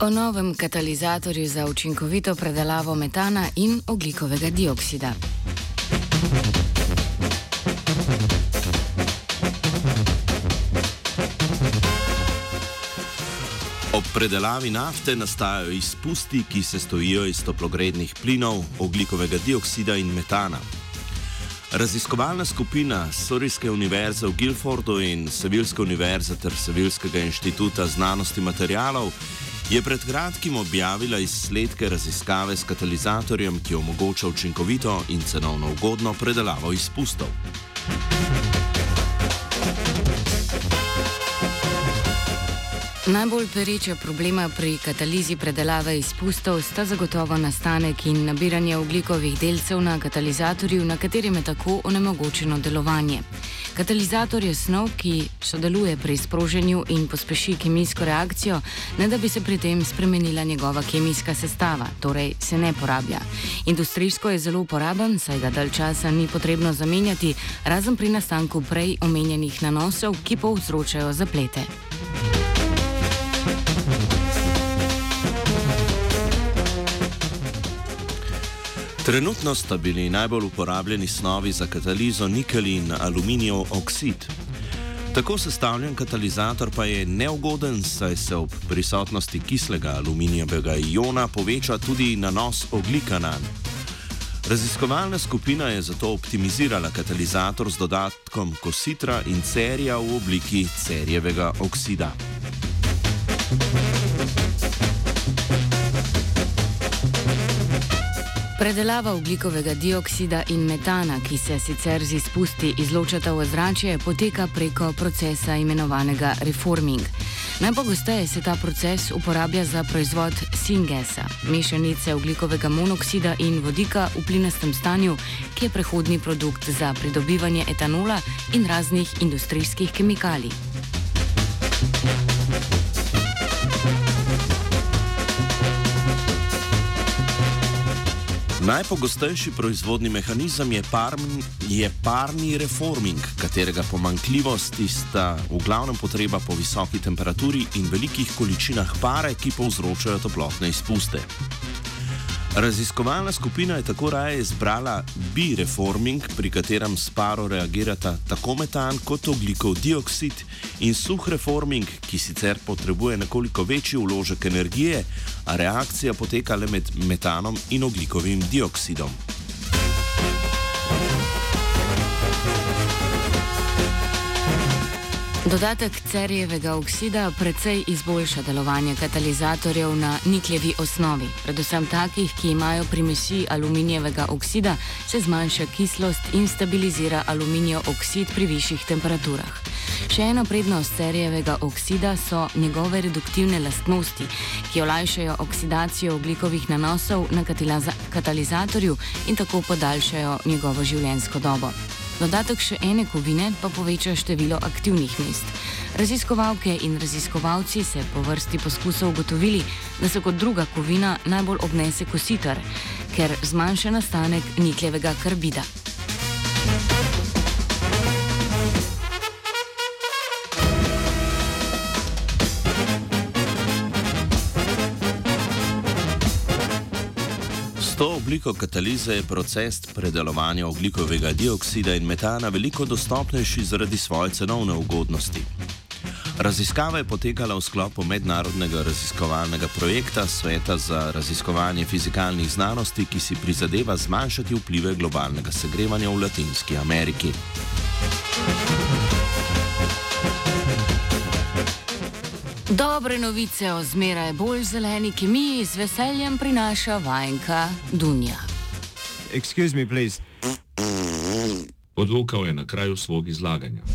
O novem katalizatorju za učinkovito predelavo metana in oglikovega dioksida. Ob predelavi nafte nastajajo izpusti, ki se stojijo iz toplogrednih plinov, oglikovega dioksida in metana. Raziskovalna skupina Sorijske univerze v Guilfordu in Sevilske univerze ter Sevilskega inštituta znanosti materijalov je pred kratkim objavila izsledke raziskave s katalizatorjem, ki omogoča učinkovito in cenovno ugodno predelavo izpustov. Najbolj pereča problema pri katalizi predelave izpustov sta zagotovo nastanek in nabiranje oglikovih delcev na katalizatorju, na katerem je tako onemogočeno delovanje. Katalizator je snov, ki sodeluje pri sproženju in pospeši kemijsko reakcijo, ne da bi se pri tem spremenila njegova kemijska sestava, torej se ne porablja. Industrijsko je zelo uporaben, saj ga dalj časa ni potrebno zamenjati, razen pri nastanku prej omenjenih nanosov, ki povzročajo zaplete. Trenutno sta bili najbolj uporabljeni snovi za katalizo nikel in aluminijev oksid. Tako sestavljen katalizator pa je neugoden, saj se ob prisotnosti kislega aluminijevega iona poveča tudi nanos oglika na njega. Raziskovalna skupina je zato optimizirala katalizator z dodatkom kositra in cerija v obliki cerjevega oksida. Predelava oglikovega dioksida in metana, ki se sicer z izpusti izločata v ozračje, poteka preko procesa imenovanega reforming. Najpogosteje se ta proces uporablja za proizvod singesa, mešanice oglikovega monoksida in vodika v plinastem stanju, ki je prehodni produkt za pridobivanje etanola in raznih industrijskih kemikalij. Najpogostejši proizvodni mehanizem je, parm, je parni reforming, katerega pomankljivosti sta v glavnem potreba po visoki temperaturi in velikih količinah pare, ki povzročajo toplotne izpuste. Raziskovalna skupina je tako raje izbrala bi-reforming, pri katerem s paro reagirata tako metan kot oglikov dioksid, in suh reforming, ki sicer potrebuje nekoliko večji vložek energije, a reakcija poteka le med metanom in oglikovim dioksidom. Dodatek cerijevega oksida precej izboljša delovanje katalizatorjev na nikljevi osnovi. Predvsem takih, ki imajo primesi aluminijevega oksida, se zmanjša kislost in stabilizira aluminijev oksid pri višjih temperaturah. Še ena prednost cerijevega oksida so njegove reduktivne lastnosti, ki olajšajo oksidacijo oglikovih nanosov na katalizatorju in tako podaljšajo njegovo življenjsko dobo. Dodatek še ene kovine pa poveča število aktivnih mest. Raziskovalke in raziskovalci se po vrsti poskusov ugotovili, da se kot druga kovina najbolj obnese kositar, ker zmanjša nastanek nikljevega karbida. To obliko katalize je proces predelovanja oglikovega dioksida in metana veliko dostopnejši zaradi svoje cenovne ugodnosti. Raziskava je potekala v sklopu mednarodnega raziskovalnega projekta Sveta za raziskovanje fizikalnih znanosti, ki si prizadeva zmanjšati vplive globalnega segrevanja v Latinski Ameriki. Dobre novice o zmeraj bolj zeleni kemiji z veseljem prinaša vajenka Dunja. Excuse me, please. Odvukal je na kraju svog izlaganja.